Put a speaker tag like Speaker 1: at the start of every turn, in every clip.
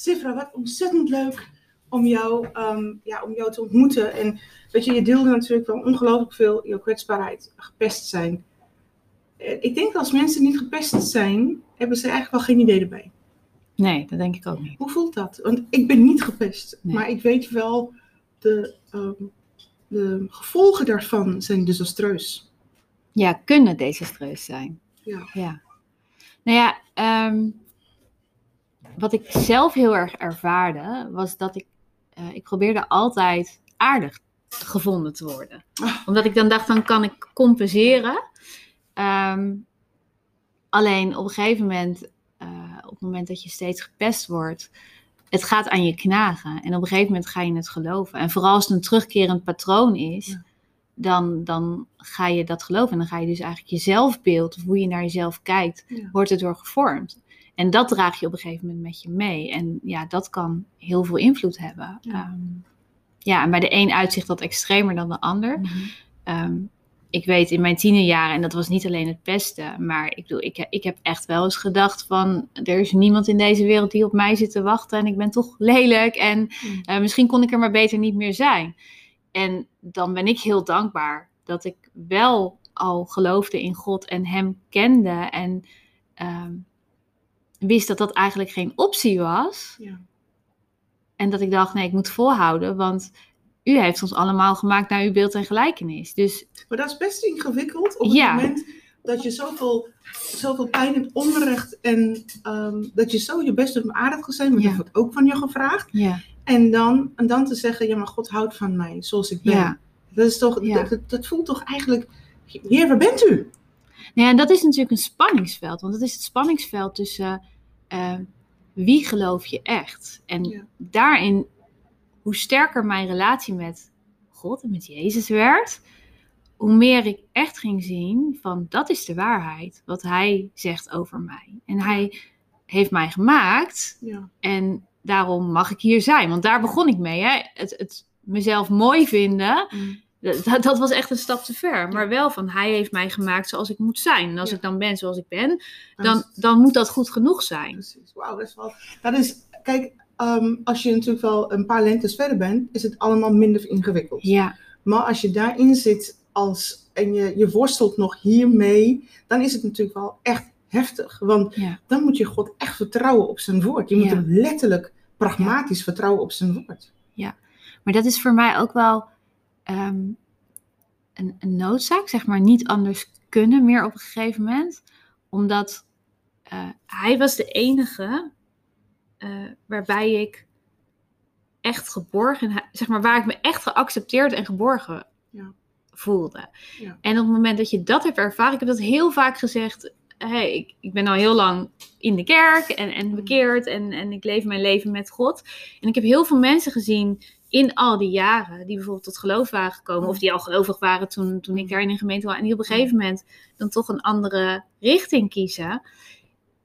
Speaker 1: Sifra, wat ontzettend leuk om jou, ehm, ja, om jou te ontmoeten. En weet je, je deelde natuurlijk wel ongelooflijk veel jouw kwetsbaarheid, gepest zijn. Eh, Ik denk dat als mensen niet gepest zijn, hebben ze eigenlijk wel geen idee erbij.
Speaker 2: Nee, dat denk ik ook niet.
Speaker 1: Hoe voelt dat? Want ik ben niet gepest,
Speaker 2: Nee.
Speaker 1: maar ik weet wel, de, ehm, de gevolgen daarvan zijn desastreus.
Speaker 2: Ja, kunnen desastreus zijn.
Speaker 1: Ja.
Speaker 2: ja. Nou ja, ehm, wat ik zelf heel erg ervaarde, was dat ik, eh, ik probeerde altijd aardig gevonden te worden.
Speaker 1: Ah.
Speaker 2: Omdat ik dan dacht, dan kan ik compenseren. Ehm, alleen op een gegeven moment, eh, op het moment dat je steeds gepest wordt, het gaat aan je knagen. En op een gegeven moment ga je het geloven. En vooral als het een terugkerend patroon is,
Speaker 1: Ja.
Speaker 2: dan, dan ga je dat geloven. En dan ga je dus eigenlijk je zelfbeeld, of hoe je naar jezelf kijkt,
Speaker 1: Ja.
Speaker 2: wordt erdoor gevormd. En dat draag je op een gegeven moment met je mee. En ja, dat kan heel veel invloed hebben.
Speaker 1: Ja.
Speaker 2: Ja, ja en bij de een uitzicht dat extremer dan de ander. Ehm, ik weet in mijn tienerjaren, en dat was niet alleen het pesten, maar ik, bedoel, ik, ik heb echt wel eens gedacht van, er is niemand in deze wereld die op mij zit te wachten en ik ben toch lelijk en
Speaker 1: Mm.
Speaker 2: eh, misschien kon ik er maar beter niet meer zijn. En dan ben ik heel dankbaar dat ik wel al geloofde in God en Hem kende en ehm, wist dat dat eigenlijk geen optie was.
Speaker 1: Ja.
Speaker 2: En dat ik dacht, nee, ik moet volhouden, want u heeft ons allemaal gemaakt naar uw beeld en gelijkenis. Dus
Speaker 1: Maar dat is best ingewikkeld op het
Speaker 2: Ja.
Speaker 1: moment dat je zoveel, zoveel pijn hebt, onrecht en ehm, dat je zo je best om aardig te zijn, want
Speaker 2: Ja.
Speaker 1: dat wordt ook van je gevraagd.
Speaker 2: ja,
Speaker 1: En dan, en dan te zeggen, ja maar God houdt van mij zoals ik ben. Dat, is toch, dat, dat, dat voelt toch eigenlijk, heer waar bent u?
Speaker 2: Nou ja, en dat is natuurlijk een spanningsveld. Want het is het spanningsveld tussen eh, wie geloof je echt? En
Speaker 1: Ja.
Speaker 2: daarin, hoe sterker mijn relatie met God en met Jezus werd, hoe meer ik echt ging zien van dat is de waarheid, wat Hij zegt over mij. En Hij heeft mij gemaakt
Speaker 1: Ja.
Speaker 2: en daarom mag ik hier zijn. Want daar begon ik mee. Hè? Het, het mezelf mooi vinden, dat, dat was echt een stap te ver. Maar wel van, hij heeft mij gemaakt zoals ik moet zijn. En als
Speaker 1: Ja.
Speaker 2: ik dan ben zoals ik ben, dan, dan moet dat goed genoeg zijn.
Speaker 1: Precies. Wauw, dat is wel. Dat is, kijk, ehm, als je natuurlijk wel een paar lentes verder bent, is het allemaal minder ingewikkeld.
Speaker 2: Ja,
Speaker 1: Maar als je daarin zit als, en je, je worstelt nog hiermee, dan is het natuurlijk wel echt heftig. Want
Speaker 2: ja,
Speaker 1: dan moet je God echt vertrouwen op zijn woord. Je moet
Speaker 2: Ja.
Speaker 1: hem letterlijk pragmatisch vertrouwen op zijn woord.
Speaker 2: maar dat is voor mij ook wel ehm, een, een noodzaak, zeg maar, niet anders kunnen meer op een gegeven moment. Omdat eh, hij was de enige eh, waarbij ik echt geborgen, zeg maar, waar ik me echt geaccepteerd en geborgen
Speaker 1: Ja.
Speaker 2: voelde.
Speaker 1: Ja.
Speaker 2: En op het moment dat je dat hebt ervaren, ik heb dat heel vaak gezegd, hey, ik, ik ben al heel lang in de kerk en, en bekeerd en, en ik leef mijn leven met God. En ik heb heel veel mensen gezien in al die jaren, die bijvoorbeeld tot geloof waren gekomen, of die al gelovig waren toen, toen ik daar in een gemeente was, en die op een gegeven moment dan toch een andere richting kiezen.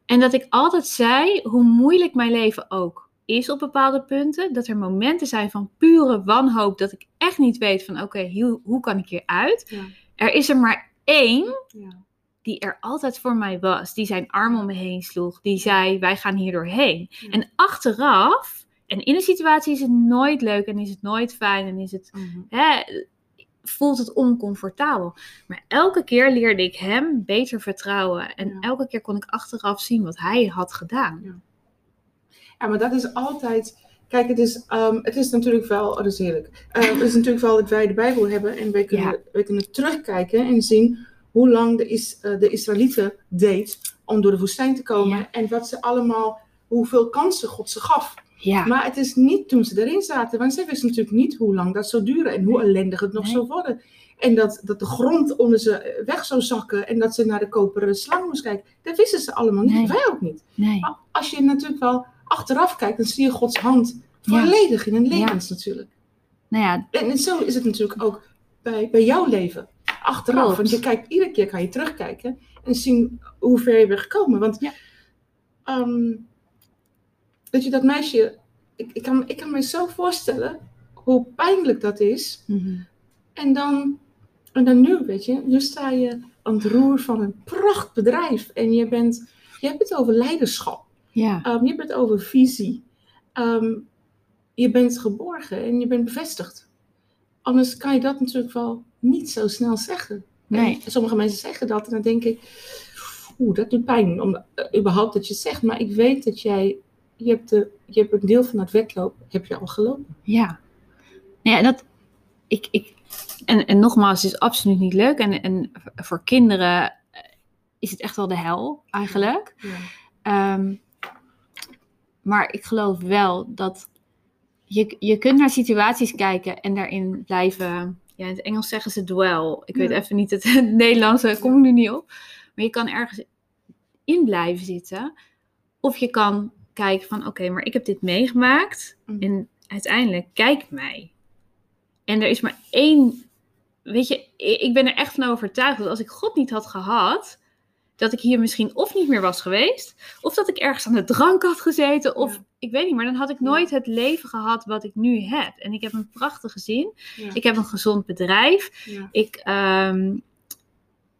Speaker 2: En dat ik altijd zei, hoe moeilijk mijn leven ook is op bepaalde punten, dat er momenten zijn van pure wanhoop, dat ik echt niet weet van, oké, hoe, hoe kan ik hieruit?
Speaker 1: Ja.
Speaker 2: Er is er maar één
Speaker 1: Ja.
Speaker 2: die er altijd voor mij was, die zijn arm om me heen sloeg, die zei, wij gaan hier doorheen.
Speaker 1: Ja.
Speaker 2: En achteraf, en in een situatie is het nooit leuk en is het nooit fijn en is het,
Speaker 1: Mhm.
Speaker 2: hè, voelt het oncomfortabel. Maar elke keer leerde ik hem beter vertrouwen en
Speaker 1: Ja.
Speaker 2: elke keer kon ik achteraf zien wat hij had gedaan.
Speaker 1: Ja, maar dat is altijd. Kijk, het is, ehm, het is natuurlijk wel. Oh, dat is heerlijk. Eh, het is natuurlijk wel dat wij de Bijbel hebben en wij kunnen,
Speaker 2: Ja.
Speaker 1: wij kunnen terugkijken en zien hoe lang de, is, eh, de Israëlieten deed om door de woestijn te komen en wat ze allemaal, hoeveel kansen God ze gaf.
Speaker 2: Ja,
Speaker 1: Maar het is niet toen ze erin zaten, want zij wisten natuurlijk niet hoe lang dat zou duren en hoe ellendig het nog
Speaker 2: Nee.
Speaker 1: zou worden. En dat, dat de grond onder ze eh, weg zou zakken en dat ze naar de koperen slang moest kijken. Dat wisten ze allemaal niet,
Speaker 2: Nee.
Speaker 1: wij ook niet.
Speaker 2: nee.
Speaker 1: Maar als je natuurlijk wel achteraf kijkt, dan zie je Gods hand
Speaker 2: Ja.
Speaker 1: volledig in een levens natuurlijk.
Speaker 2: Nou ja,
Speaker 1: En, zo is het natuurlijk ook bij, bij jouw leven. Achteraf.
Speaker 2: Klopt.
Speaker 1: Want je kijkt, iedere keer kan je terugkijken en zien hoe ver je bent gekomen. Want
Speaker 2: Ja.
Speaker 1: ehm, weet je, dat meisje, ik, ik, kan, ik kan me zo voorstellen hoe pijnlijk dat is.
Speaker 2: mhm.
Speaker 1: En dan, en dan nu, weet je, nu sta je aan het roer van een prachtbedrijf. En je, bent, je hebt het over leiderschap.
Speaker 2: ja,
Speaker 1: Um, je hebt het over visie. ehm, je bent geborgen en je bent bevestigd. Anders kan je dat natuurlijk wel niet zo snel zeggen.
Speaker 2: Nee.
Speaker 1: En sommige mensen zeggen dat en dan denk ik, oeh, dat doet pijn om eh, überhaupt dat je het zegt. Maar ik weet dat jij, je hebt, de, je hebt een deel van het wedloop, heb je al gelopen.
Speaker 2: Ja. Ja, dat, ik, ik, en, en nogmaals, het is absoluut niet leuk. En, en voor kinderen eh, is het echt wel de hel, eigenlijk.
Speaker 1: Ja.
Speaker 2: Ehm, maar ik geloof wel dat je, je kunt naar situaties kijken en daarin blijven. Ja, in het Engels zeggen ze dwell. Ik weet even niet het, het Nederlandse, kom ik nu niet op. Maar je kan ergens in blijven zitten. Of je kan kijken van, oké, maar ik heb dit meegemaakt.
Speaker 1: Mm.
Speaker 2: En uiteindelijk, kijk mij. En er is maar één... Weet je, ik ben er echt van overtuigd dat als ik God niet had gehad... dat ik hier misschien of niet meer was geweest... of dat ik ergens aan de drank had gezeten... of
Speaker 1: Ja.
Speaker 2: ik weet niet, maar dan had ik nooit het leven gehad wat ik nu heb. En ik heb een prachtig gezin.
Speaker 1: Ja.
Speaker 2: Ik heb een gezond bedrijf. Ik, ehm,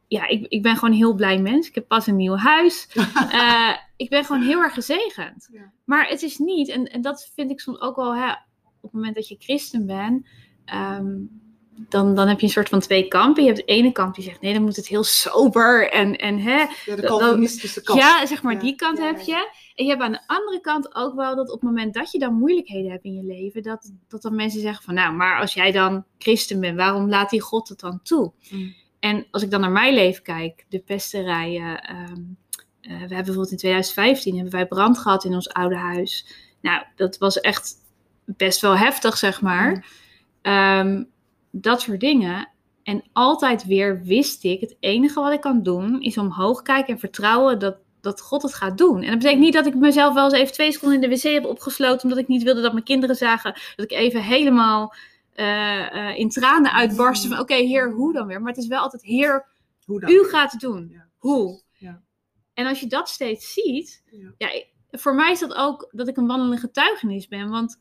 Speaker 2: ja, ik, ik ben gewoon een heel blij mens. Ik heb pas een nieuw huis. Eh, ik ben gewoon heel erg gezegend.
Speaker 1: Ja.
Speaker 2: Maar het is niet, en, en dat vind ik soms ook wel, hè, op het moment dat je christen bent, ehm, dan, dan heb je een soort van twee kampen. Je hebt de ene kamp die zegt, nee, dan moet het heel sober en, en hè,
Speaker 1: Ja, de Calvinistische kant.
Speaker 2: ja, zeg maar,
Speaker 1: Ja,
Speaker 2: die kant
Speaker 1: ja,
Speaker 2: heb je. En je hebt aan de andere kant ook wel dat op het moment dat je dan moeilijkheden hebt in je leven, dat, dat dan mensen zeggen van, nou, maar als jij dan christen bent, waarom laat die God het dan toe?
Speaker 1: Mm.
Speaker 2: En als ik dan naar mijn leven kijk, de pesterijen. ehm, eh, we hebben bijvoorbeeld in 2015 hebben wij brand gehad in ons oude huis. Nou, dat was echt best wel heftig, zeg maar. Ehm, dat soort dingen. En altijd weer wist ik, het enige wat ik kan doen, is omhoog kijken en vertrouwen dat, dat God het gaat doen. En dat betekent niet dat ik mezelf wel eens even twee seconden in de wc heb opgesloten, omdat ik niet wilde dat mijn kinderen zagen dat ik even helemaal eh, eh, in tranen uitbarstte van, oké, heer, hoe dan weer? Maar het is wel altijd, heer,
Speaker 1: Hoe dan?
Speaker 2: u gaat het doen.
Speaker 1: Ja,
Speaker 2: Hoe? En als je dat steeds ziet,
Speaker 1: Ja.
Speaker 2: voor mij is dat ook dat ik een wandelende getuigenis ben. Want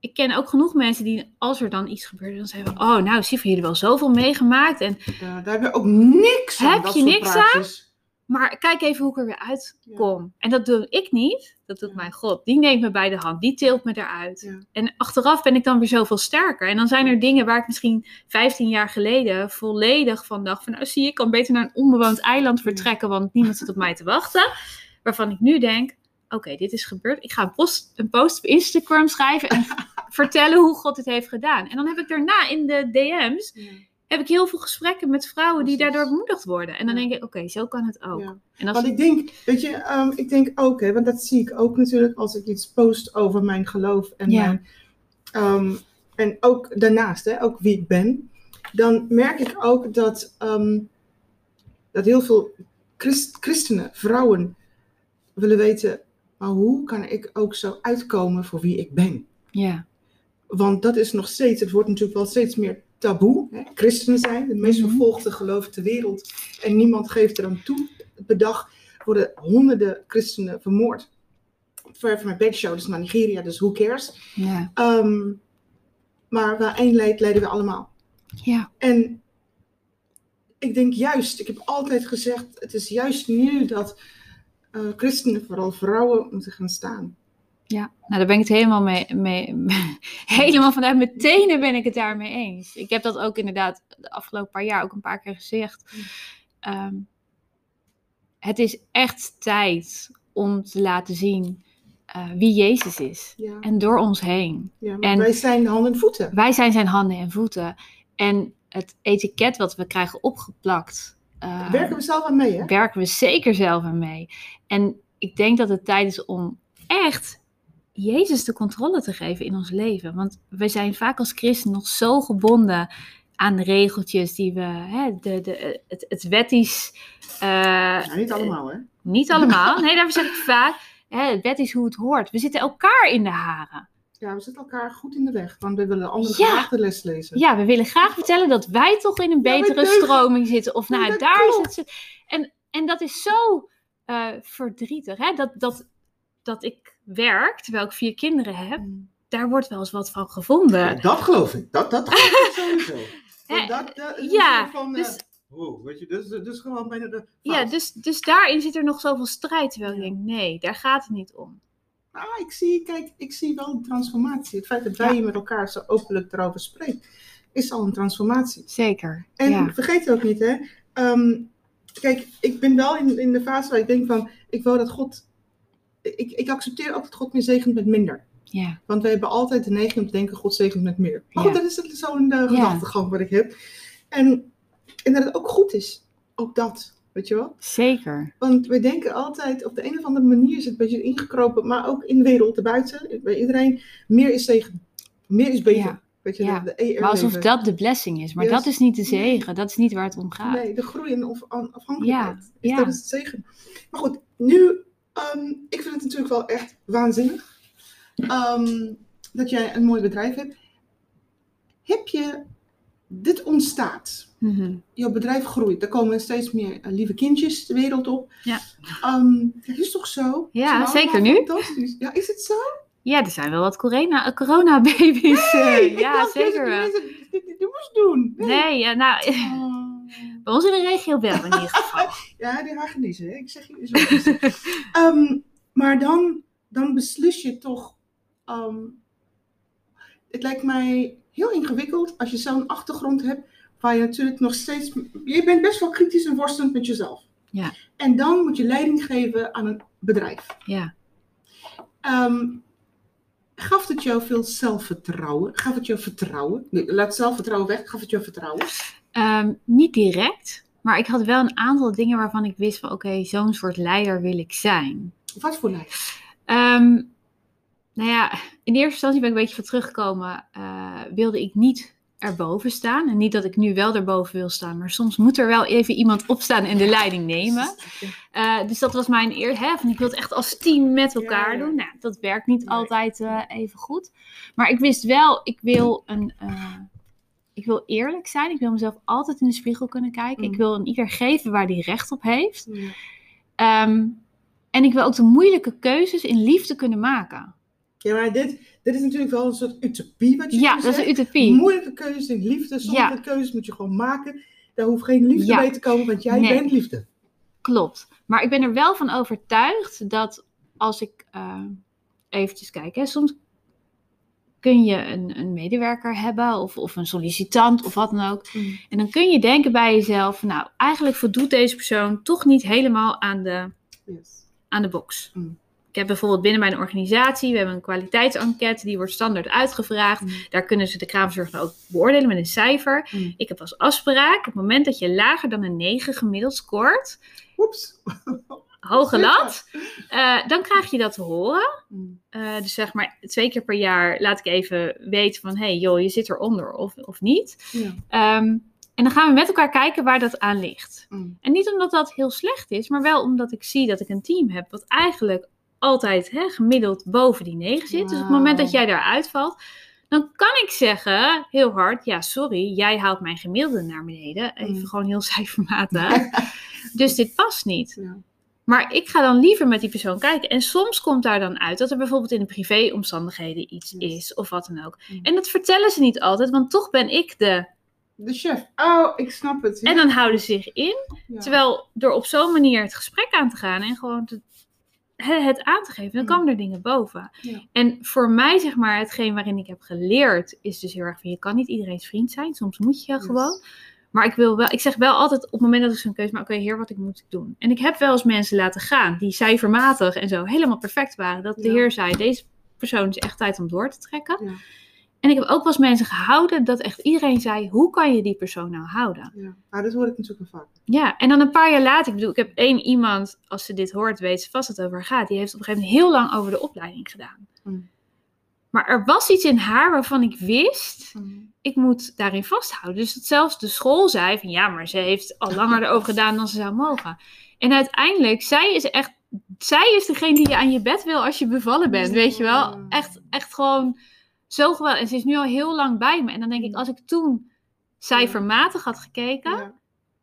Speaker 2: ik ken ook genoeg mensen die, als er dan iets gebeurt, dan zeggen: Oh, nou, zie van jullie wel zoveel meegemaakt. En,
Speaker 1: Ja, daar hebben we ook niks aan.
Speaker 2: Heb
Speaker 1: dat
Speaker 2: je
Speaker 1: soort
Speaker 2: niks
Speaker 1: praatjes.
Speaker 2: Maar kijk even hoe ik er weer uitkom. En dat doe ik niet, dat doet
Speaker 1: Ja.
Speaker 2: mijn God. Die neemt me bij de hand, die tilt me eruit.
Speaker 1: Ja.
Speaker 2: En achteraf ben ik dan weer zoveel sterker. En dan zijn er dingen waar ik misschien 15 jaar geleden volledig van dacht: van, Nou, zie ik kan beter naar een onbewoond eiland vertrekken, want niemand zit op mij te wachten. Waarvan ik nu denk: Oké, dit is gebeurd. Ik ga een post, een post op Instagram schrijven en vertellen hoe God het heeft gedaan. En dan heb ik daarna in de DM's. Heb ik heel veel gesprekken met vrouwen die daardoor bemoedigd worden. En dan denk ik: Oké, zo kan het ook.
Speaker 1: Ja.
Speaker 2: En als
Speaker 1: Want ik denk, weet je, ehm, ik denk ook, hè, want dat zie ik ook natuurlijk als ik iets post over mijn geloof en,
Speaker 2: Ja.
Speaker 1: mijn, ehm, en ook daarnaast, hè, ook wie ik ben, dan merk ik ook dat, ehm, dat heel veel christ- christenen, vrouwen, willen weten, maar hoe kan ik ook zo uitkomen voor wie ik ben?
Speaker 2: Ja,
Speaker 1: Want dat is nog steeds, het wordt natuurlijk wel steeds meer taboe. Hè? Christenen zijn de meest
Speaker 2: Mhm.
Speaker 1: vervolgde geloof ter wereld. En niemand geeft er aan toe. Per dag worden honderden christenen vermoord. Ver van mijn bedshow, dus naar Nigeria, dus who cares.
Speaker 2: ja,
Speaker 1: Ehm, maar waar één leidt, leiden we allemaal.
Speaker 2: ja.
Speaker 1: En ik denk juist, ik heb altijd gezegd, het is juist nu dat eh, christenen, vooral vrouwen, moeten gaan staan.
Speaker 2: Ja, nou daar ben ik het helemaal mee, mee helemaal vanuit mijn tenen ben ik het daarmee eens. Ik heb dat ook inderdaad de afgelopen paar jaar ook een paar keer gezegd.
Speaker 1: Mm.
Speaker 2: Ehm, het is echt tijd om te laten zien eh, wie Jezus is.
Speaker 1: Ja,
Speaker 2: En door ons heen.
Speaker 1: ja
Speaker 2: en-
Speaker 1: wij zijn de handen en voeten.
Speaker 2: Wij zijn zijn handen en voeten. En het etiket wat we krijgen opgeplakt.
Speaker 1: Daar werken we zelf aan mee, hè?
Speaker 2: werken we zeker zelf aan mee. En ik denk dat het tijd is om echt Jezus de controle te geven in ons leven. Want we zijn vaak als christen nog zo gebonden aan de regeltjes die we, hè, de, de, het, het wettisch. eh,
Speaker 1: Ja, niet allemaal, hè?
Speaker 2: niet allemaal. Nee, daarvoor zeg ik vaak. Hè, het wet is hoe het hoort. We zitten elkaar in de haren.
Speaker 1: Ja, we zitten elkaar goed in de weg, want we willen anderen
Speaker 2: Ja.
Speaker 1: graag de les lezen.
Speaker 2: Ja, we willen graag vertellen dat wij toch in een betere stroming zitten. Of nou, daar
Speaker 1: klopt.
Speaker 2: zit ze. En, en dat is zo eh, verdrietig. Hè? Dat, dat, dat ik werk, terwijl ik vier kinderen heb. Daar wordt wel eens wat van gevonden.
Speaker 3: Dat geloof ik. Dat, dat geloof ik sowieso.
Speaker 1: Want
Speaker 2: Hè,
Speaker 1: dat, dat is
Speaker 2: ja,
Speaker 1: van,
Speaker 2: dus-
Speaker 1: eh, wow, weet je, dus, dus gewoon bijna de
Speaker 2: Ja, dus, dus daarin zit er nog zoveel strijd. Terwijl ik denk, nee, daar gaat het niet om.
Speaker 1: ah, ik zie, kijk, ik zie wel een transformatie. Het feit dat wij
Speaker 2: Ja.
Speaker 1: met elkaar zo openlijk erover spreken, is al een transformatie.
Speaker 2: Zeker.
Speaker 1: En
Speaker 2: ja.
Speaker 1: vergeet ook niet, hè. ehm, kijk, ik ben wel in, in de fase waar ik denk van, ik wil dat God, ik, ik accepteer ook dat God meer zegent met minder.
Speaker 2: ja.
Speaker 1: Want we hebben altijd de neiging om te denken, God zegent met meer. Maar goed,
Speaker 2: Ja.
Speaker 1: dat is zo'n uh, gedachtegang wat ik heb. En, en dat het ook goed is. Ook dat, weet je wel.
Speaker 2: Zeker.
Speaker 1: Want we denken altijd, op de een of andere manier is het een beetje ingekropen, maar ook in de wereld erbuiten, bij iedereen, meer is zegen. Meer is beter.
Speaker 2: Ja.
Speaker 1: Weet je,
Speaker 2: Ja.
Speaker 1: de, de ER
Speaker 2: Maar alsof dat de blessing is. Maar
Speaker 1: Yes.
Speaker 2: dat is niet de zegen. Dat is niet waar het om gaat.
Speaker 1: Nee, de groei en of, afhankelijkheid.
Speaker 2: Ja,
Speaker 1: Is,
Speaker 2: ja.
Speaker 1: Dat is het zegen. Maar goed, nu, ehm, ik vind het natuurlijk wel echt waanzinnig ehm, dat jij een mooi bedrijf hebt. Heb je, dit ontstaat,
Speaker 2: Mhm.
Speaker 1: jouw bedrijf groeit, er komen steeds meer eh, lieve kindjes de wereld op.
Speaker 2: Ja.
Speaker 1: Ehm, dat is toch zo?
Speaker 2: Ja, zeker nu.
Speaker 1: Fantastisch. Ja, is het zo?
Speaker 2: Ja, er zijn wel wat corona, corona-baby's. eh,
Speaker 1: Nee, ik
Speaker 2: ja, zeker
Speaker 1: dat
Speaker 2: wel.
Speaker 1: je dit, moest doen.
Speaker 2: Nee, ja, nou,
Speaker 1: Oh.
Speaker 2: Bij ons in de regio wel in ieder geval.
Speaker 1: Ja, die Hagenezen, ik zeg je zo. Ehm, maar dan, dan beslis je toch. ehm, het lijkt mij heel ingewikkeld als je zo'n achtergrond hebt. Waar je natuurlijk nog steeds. Je bent best wel kritisch en worstelend met jezelf.
Speaker 2: Ja.
Speaker 1: En dan moet je leiding geven aan een bedrijf.
Speaker 2: Ja.
Speaker 1: Ehm, gaf het jou veel zelfvertrouwen? Gaf het jou vertrouwen? Nee, laat zelfvertrouwen weg. Gaf het jou vertrouwen?
Speaker 2: Ehm, niet direct, maar ik had wel een aantal dingen waarvan ik wist van oké, zo'n soort leider wil ik zijn.
Speaker 1: Wat voor lijf?
Speaker 2: Ehm, nou ja, in eerste instantie ben ik een beetje van teruggekomen. eh, wilde ik niet erboven staan. En niet dat ik nu wel erboven wil staan, maar soms moet er wel even iemand opstaan en de leiding nemen. Eh, dus dat was mijn eer. Hè, van ik wil het echt als team met elkaar
Speaker 1: Ja, ja.
Speaker 2: doen. Nou, dat werkt niet
Speaker 1: Nee.
Speaker 2: altijd eh, even goed. Maar ik wist wel, ik wil een. Ik wil eerlijk zijn. Ik wil mezelf altijd in de spiegel kunnen kijken.
Speaker 1: Mm.
Speaker 2: Ik wil een ieder geven waar die recht op heeft. Ehm, en ik wil ook de moeilijke keuzes in liefde kunnen maken.
Speaker 1: Ja, maar dit, dit is natuurlijk wel een soort utopie wat je
Speaker 2: Ja, dat is een utopie.
Speaker 1: Moeilijke keuzes in liefde. Sommige
Speaker 2: Ja.
Speaker 1: keuzes moet je gewoon maken. Daar hoeft geen liefde
Speaker 2: Ja.
Speaker 1: bij te komen, want jij
Speaker 2: Nee.
Speaker 1: bent liefde.
Speaker 2: Klopt. Maar ik ben er wel van overtuigd dat als ik eh eventjes kijk, hè, soms kun je een, een medewerker hebben of, of een sollicitant of wat dan ook. En dan kun je denken bij jezelf, nou, eigenlijk voldoet deze persoon toch niet helemaal aan de,
Speaker 1: Yes.
Speaker 2: aan de box.
Speaker 1: Mm.
Speaker 2: Ik heb bijvoorbeeld binnen mijn organisatie, we hebben een kwaliteitsenquête, die wordt standaard uitgevraagd.
Speaker 1: Mm.
Speaker 2: Daar kunnen ze de kraamzorg ook beoordelen met een cijfer.
Speaker 1: Mm.
Speaker 2: Ik heb als afspraak, op het moment dat je lager dan een 9 gemiddeld scoort,
Speaker 1: Oeps.
Speaker 2: hoge lat, eh, dan krijg je dat te horen.
Speaker 1: Mm.
Speaker 2: Eh, dus zeg maar twee keer per jaar laat ik even weten van, hey joh, je zit eronder of, of niet.
Speaker 1: Ja.
Speaker 2: Ehm, en dan gaan we met elkaar kijken waar dat aan ligt.
Speaker 1: Mm.
Speaker 2: En niet omdat dat heel slecht is, maar wel omdat ik zie dat ik een team heb wat eigenlijk altijd hè, gemiddeld boven die 9 zit. Dus op het moment dat jij daar uitvalt, dan kan ik zeggen heel hard, ja sorry, jij haalt mijn gemiddelde naar beneden. Even
Speaker 1: Mm.
Speaker 2: gewoon heel cijfermatig. dus dit past niet.
Speaker 1: Ja.
Speaker 2: Maar ik ga dan liever met die persoon kijken. En soms komt daar dan uit dat er bijvoorbeeld in de privéomstandigheden iets is of wat dan ook.
Speaker 1: Mm.
Speaker 2: En dat vertellen ze niet altijd, want toch ben ik de.
Speaker 1: De chef. Oh, ik snap het. Ja.
Speaker 2: En dan houden ze zich in.
Speaker 1: Ja.
Speaker 2: Terwijl door op zo'n manier het gesprek aan te gaan en gewoon te- het aan te geven, dan
Speaker 1: Mm.
Speaker 2: komen er dingen boven.
Speaker 1: Ja.
Speaker 2: En voor mij, zeg maar, hetgeen waarin ik heb geleerd, is dus heel erg van je kan niet iedereen's vriend zijn. Soms moet je
Speaker 1: Yes.
Speaker 2: gewoon. Maar ik wil wel, ik zeg wel altijd op het moment dat ik zo'n keuze maak, oké, heer, wat ik moet doen. En ik heb wel eens mensen laten gaan die cijfermatig en zo helemaal perfect waren. Dat de
Speaker 1: Ja.
Speaker 2: heer zei, deze persoon is echt tijd om door te trekken.
Speaker 1: Ja.
Speaker 2: En ik heb ook wel eens mensen gehouden dat echt iedereen zei, hoe kan je die persoon nou houden?
Speaker 1: Ja. Maar dat hoor ik natuurlijk vaak.
Speaker 2: Ja, en dan een paar jaar later, ik bedoel, ik heb één iemand, als ze dit hoort, weet ze vast dat het over haar gaat. Die heeft op een gegeven moment heel lang over de opleiding gedaan.
Speaker 1: Mm.
Speaker 2: Maar er was iets in haar waarvan ik wist,
Speaker 1: Mm.
Speaker 2: ik moet daarin vasthouden. Dus dat zelfs de school zei van, ja, maar ze heeft al langer erover gedaan dan ze zou mogen. En uiteindelijk, zij is echt, zij is degene die je aan je bed wil als je bevallen bent, weet je wel. Echt, echt gewoon zo geweldig. En ze is nu al heel lang bij me. En dan denk ik, als ik toen cijfermatig had gekeken,
Speaker 1: Ja.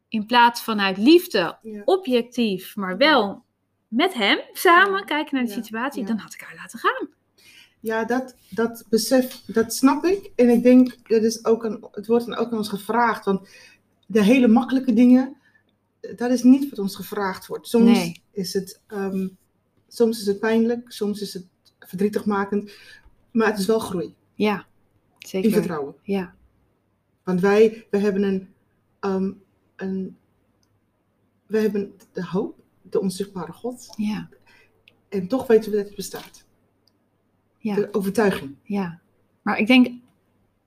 Speaker 2: in plaats vanuit liefde,
Speaker 1: Ja.
Speaker 2: objectief, maar wel met hem samen
Speaker 1: Ja.
Speaker 2: kijken naar de situatie, dan had ik haar laten gaan.
Speaker 1: Ja, dat, dat besef, dat snap ik. En ik denk, dat is ook een, het wordt dan ook aan ons gevraagd. Want de hele makkelijke dingen, dat is niet wat ons gevraagd wordt. Soms,
Speaker 2: Nee.
Speaker 1: is, het, ehm, soms is het pijnlijk, soms is het verdrietigmakend. Maar het is wel groei
Speaker 2: Ja,
Speaker 1: in
Speaker 2: zeker.
Speaker 1: vertrouwen.
Speaker 2: Ja,
Speaker 1: Want wij, we hebben een, ehm, een, we hebben de hoop, de onzichtbare God.
Speaker 2: ja,
Speaker 1: En toch weten we dat het bestaat.
Speaker 2: Ja,
Speaker 1: De overtuiging.
Speaker 2: ja. Maar ik denk,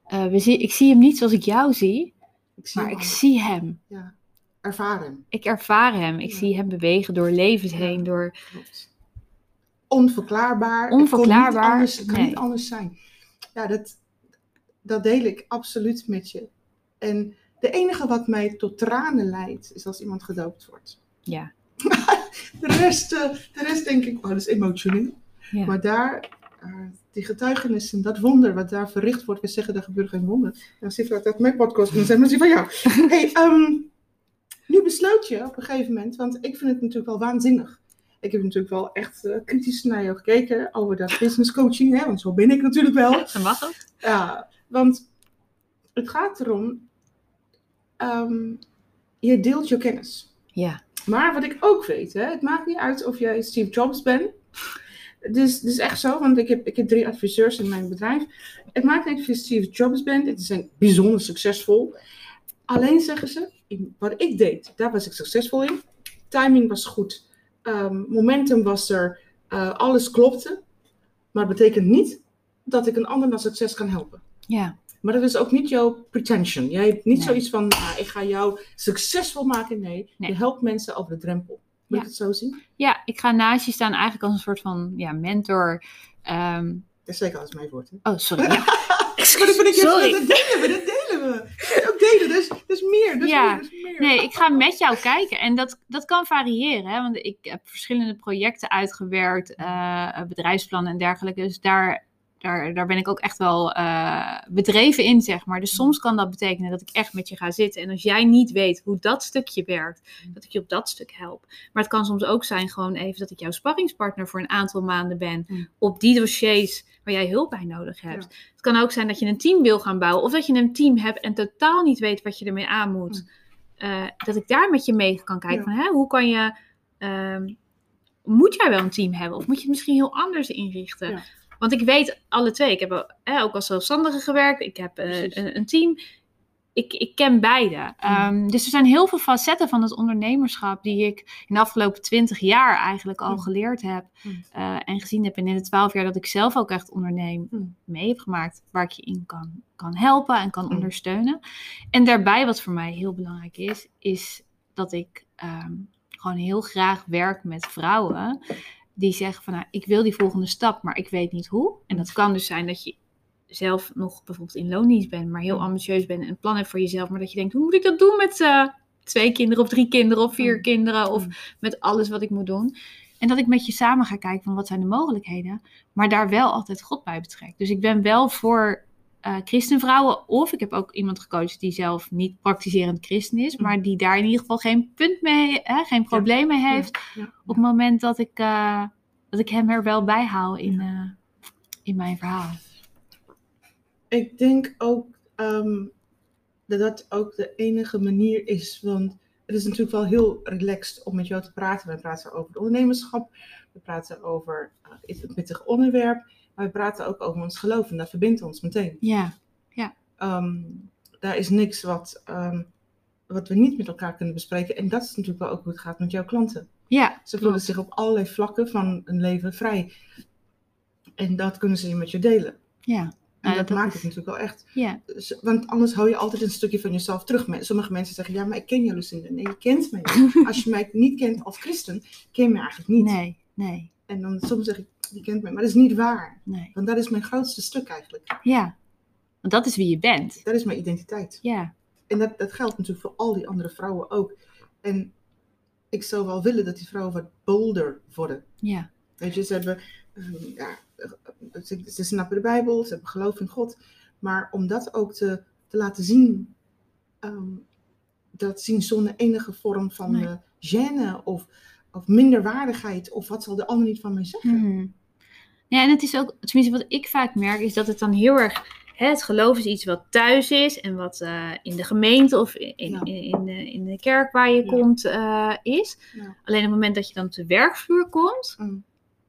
Speaker 2: eh, we zie, ik zie hem niet zoals ik jou zie,
Speaker 1: Ik zie
Speaker 2: maar
Speaker 1: hem
Speaker 2: ik zie hem.
Speaker 1: Ja, ervaar hem.
Speaker 2: Ik ervaar hem. Ik
Speaker 1: Ja.
Speaker 2: zie hem bewegen door levens heen, door...
Speaker 1: Klopt. Onverklaarbaar. Het
Speaker 2: Onverklaarbaar,
Speaker 1: niet anders, het kan
Speaker 2: nee.
Speaker 1: niet anders zijn. Ja, dat, dat deel ik absoluut met je. En de enige wat mij tot tranen leidt, is als iemand gedoopt wordt.
Speaker 2: Ja,
Speaker 1: De rest, eh, de rest denk ik, oh, dat is emotioneel.
Speaker 2: ja.
Speaker 1: Maar daar, die getuigenissen, dat wonder wat daar verricht wordt, we zeggen, er gebeurt geen wonder. En dan zit dat uit mijn podcast en dan zeggen mensen van ja. Hey, ehm, nu besloot je op een gegeven moment, want ik vind het natuurlijk wel waanzinnig. Ik heb natuurlijk wel echt eh, kritisch naar jou gekeken over dat business coaching, hè, want zo ben ik natuurlijk wel.
Speaker 2: Dan mag het.
Speaker 1: Ja, want het gaat erom, ehm, je deelt je kennis.
Speaker 2: Ja,
Speaker 1: Maar wat ik ook weet, hè, het maakt niet uit of jij Steve Jobs bent. Dus het is echt zo, want ik heb, ik heb drie adviseurs in mijn bedrijf. Het maakt niet of je Steve Jobs bent. Het zijn bijzonder succesvol. Alleen zeggen ze, in wat ik deed, daar was ik succesvol in. Timing was goed. Ehm, momentum was er. eh, alles klopte. Maar het betekent niet dat ik een ander naar succes kan helpen.
Speaker 2: ja,
Speaker 1: Maar dat is ook niet jouw pretension. Jij hebt niet
Speaker 2: Nee.
Speaker 1: zoiets van, ah, ik ga jou succesvol maken. Nee,
Speaker 2: Nee.
Speaker 1: je helpt mensen over de drempel. Moet
Speaker 2: Ja.
Speaker 1: ik het zo zien?
Speaker 2: ja. Ik ga naast je staan eigenlijk als een soort van ja, mentor. Ehm,
Speaker 1: Dat is zeker als mijn woord. Hè?
Speaker 2: oh, sorry. Ja.
Speaker 1: Maar dat vind ik
Speaker 2: Sorry.
Speaker 1: Dat delen we, dat delen we. Ook delen, dus, dus meer, dus
Speaker 2: Ja.
Speaker 1: meer, dus meer.
Speaker 2: Nee, ik ga met jou kijken. En dat, dat kan variëren. Hè? Want ik heb verschillende projecten uitgewerkt, eh, bedrijfsplannen en dergelijke. Dus daar, daar, daar ben ik ook echt wel eh, bedreven in, zeg maar. Dus soms kan dat betekenen dat ik echt met je ga zitten. En als jij niet weet hoe dat stukje werkt, dat ik je op dat stuk help. Maar het kan soms ook zijn gewoon even dat ik jouw sparringspartner voor een aantal maanden ben.
Speaker 1: Mm.
Speaker 2: Op die dossiers waar jij hulp bij nodig hebt. Het kan ook zijn dat je een team wil gaan bouwen. Of dat je een team hebt en totaal niet weet wat je ermee aan moet. Eh, dat ik daar met je mee kan kijken.
Speaker 1: Ja.
Speaker 2: Van, hè, hoe kan je... ehm, moet jij wel een team hebben? Of moet je het misschien heel anders inrichten?
Speaker 1: Ja.
Speaker 2: Want ik weet alle twee. Ik heb eh, ook als zelfstandige gewerkt. Ik heb eh, een, een team. Ik, ik ken beide. Ehm, dus er zijn heel veel facetten van het ondernemerschap... die ik in de afgelopen twintig jaar eigenlijk al
Speaker 1: Mm.
Speaker 2: geleerd heb.
Speaker 1: Mm.
Speaker 2: eh, en gezien heb in de twaalf jaar dat ik zelf ook echt onderneem...
Speaker 1: Mm.
Speaker 2: mee heb gemaakt. Waar ik je in kan, kan helpen en kan
Speaker 1: Mm.
Speaker 2: ondersteunen. En daarbij, wat voor mij heel belangrijk is, is dat ik ehm, gewoon heel graag werk met vrouwen die zeggen van, nou, ik wil die volgende stap, maar ik weet niet hoe. En dat kan dus zijn dat je zelf nog bijvoorbeeld in loondienst bent, maar heel ambitieus bent en een plan hebt voor jezelf, maar dat je denkt, hoe moet ik dat doen met eh, twee kinderen of drie kinderen of vier kinderen of met alles wat ik moet doen. En dat ik met je samen ga kijken van wat zijn de mogelijkheden, maar daar wel altijd God bij betrek. Dus ik ben wel voor eh christenvrouwen. Of ik heb ook iemand gecoacht die zelf niet praktiserend christen is. Maar die daar in ieder geval geen punt mee, hè, geen probleem mee heeft. Op het moment dat ik, eh, dat ik hem er wel bij hou in, eh, in mijn verhaal.
Speaker 1: Ik denk ook ehm, dat dat ook de enige manier is. Want het is natuurlijk wel heel relaxed om met jou te praten. We praten over het ondernemerschap. We praten over uh, het pittig onderwerp. Maar we praten ook over ons geloof. En dat verbindt ons meteen.
Speaker 2: Ja,
Speaker 1: Ehm, daar is niks wat, ehm, wat we niet met elkaar kunnen bespreken. En dat is natuurlijk wel ook hoe het gaat met jouw klanten.
Speaker 2: ja,
Speaker 1: Ze voelen zich op allerlei vlakken van een leven vrij. En dat kunnen ze met je delen.
Speaker 2: ja.
Speaker 1: En
Speaker 2: Nou,
Speaker 1: dat,
Speaker 2: dat
Speaker 1: maakt
Speaker 2: is-
Speaker 1: het natuurlijk wel echt.
Speaker 2: ja.
Speaker 1: Want anders hou je altijd een stukje van jezelf terug. Sommige mensen zeggen, ja, maar ik ken je Lucinda. Nee, je kent mij niet. Als je mij niet kent als christen, ken je mij eigenlijk niet.
Speaker 2: Nee, nee,
Speaker 1: En dan soms zeg ik, je kent mij. Maar dat is niet waar.
Speaker 2: nee.
Speaker 1: Want dat is mijn grootste stuk eigenlijk.
Speaker 2: Ja, want dat is wie je bent.
Speaker 1: Dat is mijn identiteit.
Speaker 2: Ja,
Speaker 1: En dat, dat geldt natuurlijk voor al die andere vrouwen ook. En ik zou wel willen dat die vrouwen wat bolder worden.
Speaker 2: ja,
Speaker 1: Weet je, ze hebben, ehm, ja, ze, ze snappen de Bijbel, ze hebben geloof in God. Maar om dat ook te, te laten zien, ehm, dat zien zonder enige vorm van
Speaker 2: Nee.
Speaker 1: eh, gêne of, of minderwaardigheid of wat zal de ander niet van mij zeggen.
Speaker 2: Mhm. Ja, en het is ook, tenminste wat ik vaak merk, is dat het dan heel erg, hè, het geloof is iets wat thuis is en wat eh, in de gemeente of in, in,
Speaker 1: Ja.
Speaker 2: in, in de, in de kerk waar je
Speaker 1: Ja.
Speaker 2: komt eh, is.
Speaker 1: Ja.
Speaker 2: Alleen op het moment dat je dan op de werkvloer komt
Speaker 1: Mm.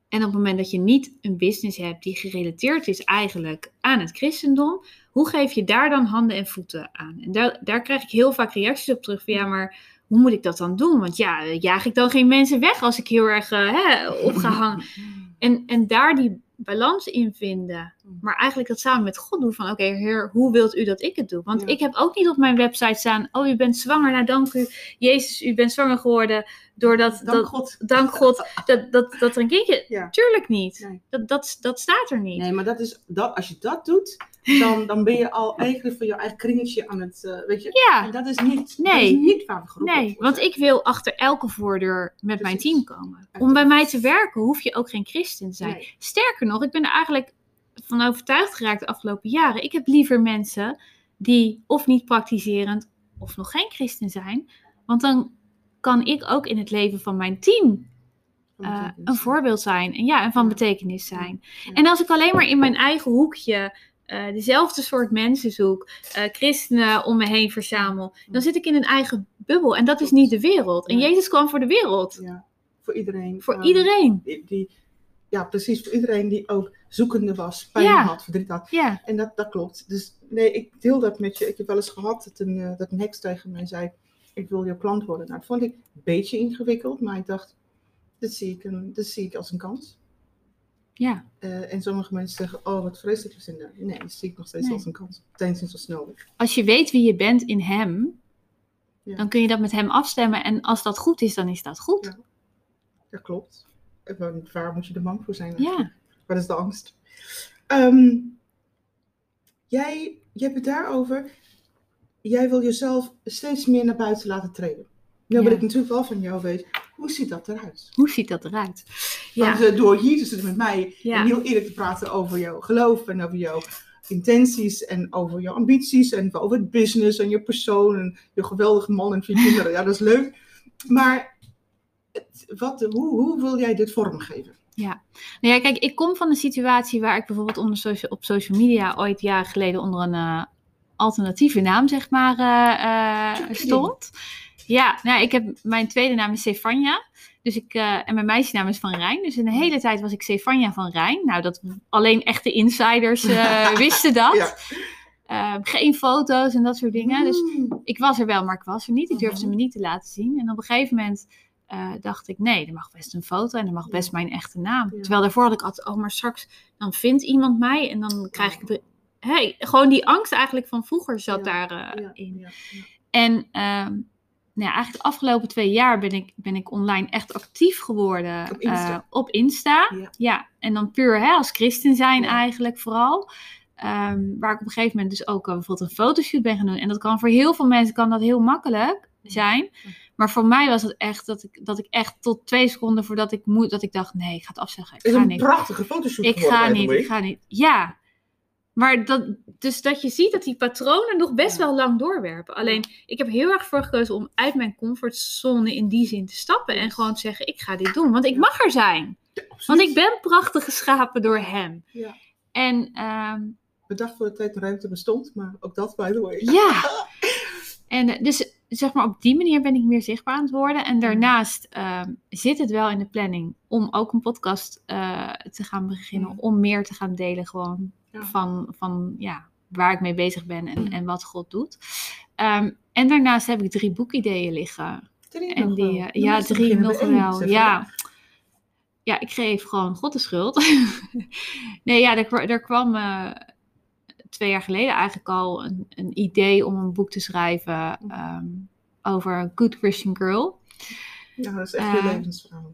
Speaker 2: En op het moment dat je niet een business hebt die gerelateerd is eigenlijk aan het christendom, hoe geef je daar dan handen en voeten aan? En daar, daar krijg ik heel vaak reacties op terug van ja, maar hoe moet ik dat dan doen? Want ja, jaag ik dan geen mensen weg als ik heel erg eh, hè, opgehangen. En, en daar die balans in vinden. Maar eigenlijk dat samen met God doen van oké heer, hoe wilt u dat ik het doe? Want
Speaker 1: Ja.
Speaker 2: ik heb ook niet op mijn website staan, oh u bent zwanger, nou dank u Jezus, u bent zwanger geworden doordat
Speaker 1: Dank
Speaker 2: dat,
Speaker 1: God.
Speaker 2: dank God dat, dat, dat er een kindje,
Speaker 1: Ja.
Speaker 2: tuurlijk niet.
Speaker 1: Nee.
Speaker 2: Dat, dat, dat staat er niet.
Speaker 1: Nee, maar dat is, dat, als je dat doet, dan, dan ben je al eigenlijk voor je eigen kringetje aan het, eh, weet je. En
Speaker 2: Ja,
Speaker 1: dat is niet,
Speaker 2: Nee.
Speaker 1: dat is niet waar we
Speaker 2: nee, want
Speaker 1: zijn.
Speaker 2: ik wil achter elke voordeur met mijn team komen. Om bij mij te werken hoef je ook geen christen te zijn.
Speaker 1: Nee.
Speaker 2: Sterker nog, ik ben er eigenlijk van overtuigd geraakt de afgelopen jaren. Ik heb liever mensen die of niet praktiserend of nog geen christen zijn. Want dan kan ik ook in het leven van mijn team
Speaker 1: Van
Speaker 2: eh, een voorbeeld zijn. En ja, en van betekenis zijn.
Speaker 1: Ja.
Speaker 2: En als ik alleen maar in mijn eigen hoekje eh, dezelfde soort mensen zoek, eh, christenen om me heen verzamel, dan zit ik in een eigen bubbel. En dat is niet de wereld. En. Jezus kwam voor de wereld.
Speaker 1: Ja, voor iedereen.
Speaker 2: Voor
Speaker 1: ehm,
Speaker 2: iedereen.
Speaker 1: Die, die- ja, precies, voor iedereen die ook zoekende was, pijn
Speaker 2: Ja.
Speaker 1: had, verdriet had.
Speaker 2: Ja,
Speaker 1: En dat, dat klopt. Dus nee, ik deel dat met je. Ik heb wel eens gehad dat een, eh, dat een heks tegen mij zei, ik wil jouw klant worden. Nou, dat vond ik een beetje ingewikkeld, maar ik dacht, dit zie ik, een, dit zie ik als een kans.
Speaker 2: ja.
Speaker 1: Eh, en sommige mensen zeggen, oh wat vreselijk is in Nee, dat zie ik nog steeds
Speaker 2: Nee.
Speaker 1: als een kans. Is als nodig.
Speaker 2: Als je weet wie je bent in hem,
Speaker 1: Ja.
Speaker 2: dan kun je dat met hem afstemmen. En als dat goed is, dan is dat goed.
Speaker 1: Ja. Dat klopt. En waar- moet je er bang voor zijn?
Speaker 2: Ja.
Speaker 1: Wat is de angst? Ehm, jij, je hebt het daarover. Jij wil jezelf steeds meer naar buiten laten treden. Nou wil
Speaker 2: Ja.
Speaker 1: ik natuurlijk wel van jou weten. Hoe ziet dat eruit?
Speaker 2: Hoe ziet dat eruit? Ja,
Speaker 1: Want eh, door hier te zitten met mij
Speaker 2: Ja.
Speaker 1: en heel eerlijk te praten over jouw geloof en over jouw intenties en over jouw ambities en over het business en je persoon en je geweldige man en vier kinderen. Ja, dat is leuk. Maar het- wat, hoe, hoe wil jij dit vormgeven?
Speaker 2: Nou ja, kijk, ik kom van een situatie waar ik bijvoorbeeld onder op social media ooit jaren geleden onder een eh, alternatieve naam, zeg maar, eh, eh, stond. Ja, nou, ik heb, mijn tweede naam is Stefania. Dus ik, en mijn meisjesnaam is Van Rijn. Dus een hele tijd was ik Stefania van Rijn. Nou, dat alleen echte insiders wisten dat.
Speaker 1: Ja.
Speaker 2: Eh, geen foto's en dat soort dingen. Dus
Speaker 1: Mm.
Speaker 2: ik was er wel, maar ik was er niet. Ik durfde
Speaker 1: Mhm.
Speaker 2: me niet te laten zien. En op een gegeven moment eh, dacht ik, nee, er mag best een foto en er mag best mijn echte naam.
Speaker 1: Ja.
Speaker 2: Terwijl daarvoor had ik altijd, oh, maar straks dan vindt iemand mij en dan krijg ik... Hey, gewoon die angst eigenlijk van vroeger zat
Speaker 1: Ja,
Speaker 2: daarin.
Speaker 1: Ja, ja.
Speaker 2: En ehm, nou ja, eigenlijk de afgelopen twee jaar ben ik, ben ik online echt actief geworden.
Speaker 1: Op Insta.
Speaker 2: eh, op Insta.
Speaker 1: Ja.
Speaker 2: En dan puur hè, als christen zijn eigenlijk vooral. Ehm, waar ik op een gegeven moment dus ook eh, bijvoorbeeld een fotoshoot ben gaan doen. En dat kan voor heel veel mensen kan dat heel makkelijk zijn. Maar voor mij was het echt dat ik, dat ik echt tot twee seconden voordat ik moet, dat ik dacht, nee, ik ga het afzeggen. Ik
Speaker 1: Het is
Speaker 2: ga
Speaker 1: een
Speaker 2: niet.
Speaker 1: prachtige fotoshoot
Speaker 2: Ik
Speaker 1: geworden,
Speaker 2: ga niet, ik ga niet. Ja. Maar dat, dus dat je ziet dat die patronen nog best
Speaker 1: Ja.
Speaker 2: wel lang doorwerpen. Alleen, ik heb heel erg voor gekozen om uit mijn comfortzone in die zin te stappen. En gewoon te zeggen, ik ga dit doen. Want ik mag er zijn.
Speaker 1: Ja.
Speaker 2: Want ik ben prachtig geschapen door hem.
Speaker 1: Ja.
Speaker 2: En ehm,
Speaker 1: Bedacht voor de tijd en ruimte bestond, maar ook dat, by the way.
Speaker 2: ja. En eh, dus zeg maar op die manier ben ik meer zichtbaar aan het worden. En daarnaast ehm, zit het wel in de planning om ook een podcast eh, te gaan beginnen.
Speaker 1: Mm.
Speaker 2: Om meer te gaan delen gewoon
Speaker 1: Ja.
Speaker 2: van, van ja, waar ik mee bezig ben en,
Speaker 1: Mm.
Speaker 2: en wat God doet. Ehm, en daarnaast heb ik drie boekideeën liggen.
Speaker 1: Drie
Speaker 2: En
Speaker 1: nog
Speaker 2: die,
Speaker 1: wel.
Speaker 2: eh, ja, drie nog wel. Ja. ja, ik geef gewoon God de schuld. nee, ja, er, er kwam twee jaar geleden eigenlijk al een, een idee om een boek te schrijven ehm, over een good Christian girl.
Speaker 1: Ja, dat is echt je
Speaker 2: Eh,
Speaker 1: levensverhaal.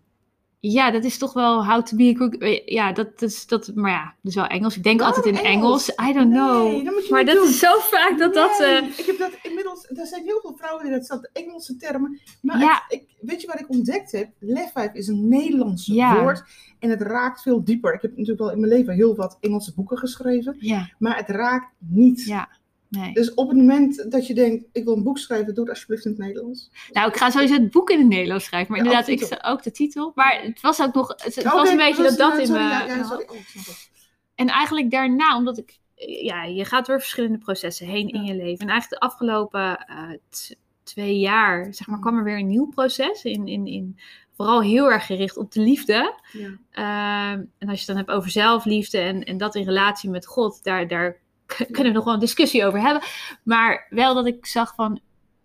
Speaker 2: Ja, dat is toch wel how to be a good... eh, Ja, dat is... Dat, maar ja, dat is wel Engels. Ik denk
Speaker 1: Waarom
Speaker 2: altijd in
Speaker 1: Engels?
Speaker 2: Engels. I don't know.
Speaker 1: Nee, dat
Speaker 2: maar dat
Speaker 1: doen.
Speaker 2: is zo vaak dat dat... Eh,
Speaker 1: Ik heb dat inmiddels, er zijn heel veel vrouwen die dat staat Engelse termen. Maar
Speaker 2: Ja.
Speaker 1: het- ik, weet je wat ik ontdekt heb? Lefwijf is een Nederlands
Speaker 2: Ja.
Speaker 1: woord en het raakt veel dieper. Ik heb natuurlijk wel in mijn leven heel wat Engelse boeken geschreven,
Speaker 2: ja,
Speaker 1: maar het raakt niet.
Speaker 2: ja. Nee.
Speaker 1: Dus op het moment dat je denkt, ik wil een boek schrijven, doe het alsjeblieft in het Nederlands.
Speaker 2: Nou, ik ga sowieso het boek in het Nederlands schrijven. Maar
Speaker 1: Ja,
Speaker 2: inderdaad,
Speaker 1: ook
Speaker 2: ik ook de titel. Maar het was ook nog... Het, het
Speaker 1: Oké,
Speaker 2: was een beetje dat dat in
Speaker 1: sorry,
Speaker 2: me...
Speaker 1: ja, ja, sorry. Oh.
Speaker 2: En eigenlijk daarna, omdat ik, ja, je gaat door verschillende processen heen in je leven. En eigenlijk de afgelopen eh, twee jaar, zeg maar, kwam er weer een nieuw proces in, in, in vooral heel erg gericht op de liefde.
Speaker 1: Ja.
Speaker 2: Ehm, en als je het dan hebt over zelfliefde en, en dat in relatie met God, daar, daar kunnen we nog wel een discussie over hebben. Maar wel dat ik zag van,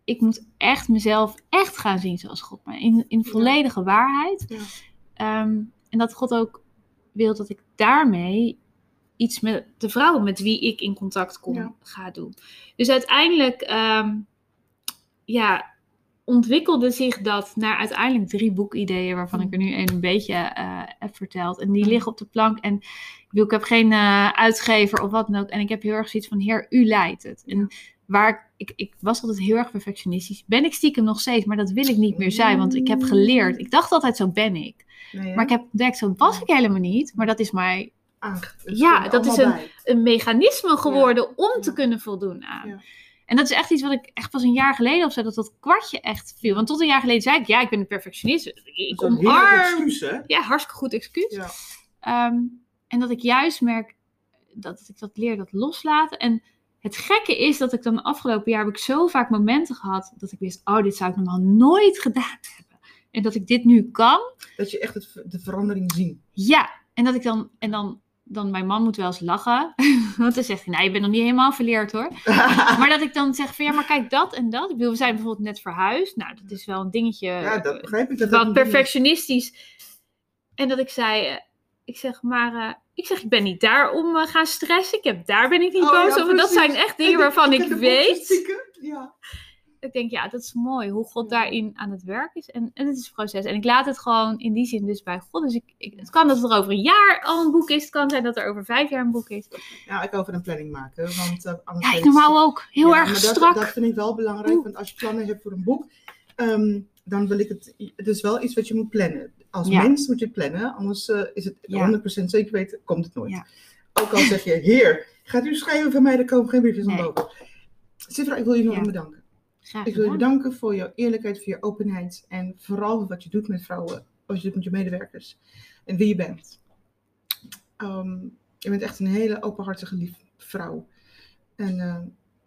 Speaker 2: ik moet echt mezelf echt gaan zien zoals God. Maar in, in volledige waarheid.
Speaker 1: Ja.
Speaker 2: Ehm, en dat God ook wil dat ik daarmee iets met de vrouwen met wie ik in contact kom
Speaker 1: Ja.
Speaker 2: ga doen. Dus uiteindelijk, ehm, ja, ontwikkelde zich dat naar uiteindelijk drie boekideeën, waarvan ik er nu een, een beetje eh, heb verteld. En die
Speaker 1: Mhm.
Speaker 2: liggen op de plank. En ik, bedoel, ik heb geen eh, uitgever of wat dan ook. En ik heb heel erg zoiets van, heer, u leidt het. En waar ik, ik, was altijd heel erg perfectionistisch. Ben ik stiekem nog steeds, maar dat wil ik niet meer zijn. Want ik heb geleerd. Ik dacht altijd, zo ben ik.
Speaker 1: Nee?
Speaker 2: Maar ik heb ontdekt, zo was ik helemaal niet. Maar dat is mij
Speaker 1: Aange-
Speaker 2: Ja, dat is
Speaker 1: bij.
Speaker 2: een mechanisme geworden om te kunnen voldoen aan.
Speaker 1: Ja.
Speaker 2: En dat is echt iets wat ik echt pas een jaar geleden of zo, dat dat kwartje echt viel. Want tot een jaar geleden zei ik, ja, ik ben een perfectionist. Ik
Speaker 3: Dat is
Speaker 2: ik
Speaker 3: een excuus, hè?
Speaker 2: Ja, hartstikke goed excuus.
Speaker 1: Ja.
Speaker 2: Ehm, en dat ik juist merk dat ik dat leer, dat loslaten. En het gekke is dat ik dan de afgelopen jaar heb ik zo vaak momenten gehad dat ik wist, oh, dit zou ik normaal nooit gedaan hebben. En dat ik dit nu kan.
Speaker 1: Dat je echt het, de verandering ziet.
Speaker 2: Ja, en dat ik dan, en dan, dan mijn man moet wel eens lachen. Want dan zegt hij, nou, je bent nog niet helemaal verleerd hoor. Maar dat ik dan zeg van, ja, maar kijk dat en dat. Ik bedoel, we zijn bijvoorbeeld net verhuisd. Nou, dat is wel een dingetje.
Speaker 1: ja, dat begrijp ik. Dat
Speaker 2: wat perfectionistisch. En dat ik zei, eh, ik zeg maar, eh, ik zeg, ik ben niet daar om eh, gaan stressen. Ik heb, daar ben ik niet
Speaker 1: Oh,
Speaker 2: boos
Speaker 1: ja,
Speaker 2: over. Dat zijn echt
Speaker 1: En
Speaker 2: dingen waarvan
Speaker 1: ik
Speaker 2: ik, weet.
Speaker 1: Ja.
Speaker 2: Ik denk, ja, dat is mooi hoe God daarin aan het werk is. En, en het is een proces. En ik laat het gewoon in die zin dus bij God. Dus ik, ik, het kan dat er over een jaar al een boek is. Het kan zijn dat er over vijf jaar een boek is.
Speaker 1: ja, ik over een planning maken. Want, eh, anders
Speaker 2: Ja, ik normaal ook. Heel
Speaker 1: Ja,
Speaker 2: erg
Speaker 1: maar
Speaker 2: strak.
Speaker 1: Dat vind ik wel belangrijk,
Speaker 2: Oeh.
Speaker 1: want als je plannen hebt voor een boek, ehm, dan wil ik het. Het is wel iets wat je moet plannen. Als
Speaker 2: Ja.
Speaker 1: mens moet je plannen, anders eh, is het
Speaker 2: Ja.
Speaker 1: 100% zeker weten, komt het nooit. Ook al zeg je, heer, gaat u schrijven van mij, er komen geen briefjes
Speaker 2: Nee.
Speaker 1: aan boven. Sifra, ik wil je
Speaker 2: Ja.
Speaker 1: bedanken.
Speaker 2: Graag
Speaker 1: Ik wil je bedanken voor jouw eerlijkheid, voor je openheid en vooral wat je doet met vrouwen, wat je doet met je medewerkers en wie je bent. Ehm, je bent echt een hele openhartige, lief vrouw. En eh,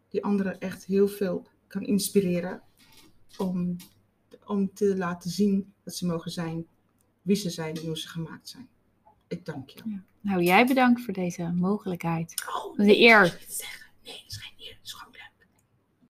Speaker 1: die anderen echt heel veel kan inspireren om, om te laten zien dat ze mogen zijn wie ze zijn en hoe ze gemaakt zijn. Ik dank je.
Speaker 2: Nou, jij bedankt voor deze mogelijkheid.
Speaker 1: Oh,
Speaker 2: De eer.
Speaker 1: Zeggen. Nee,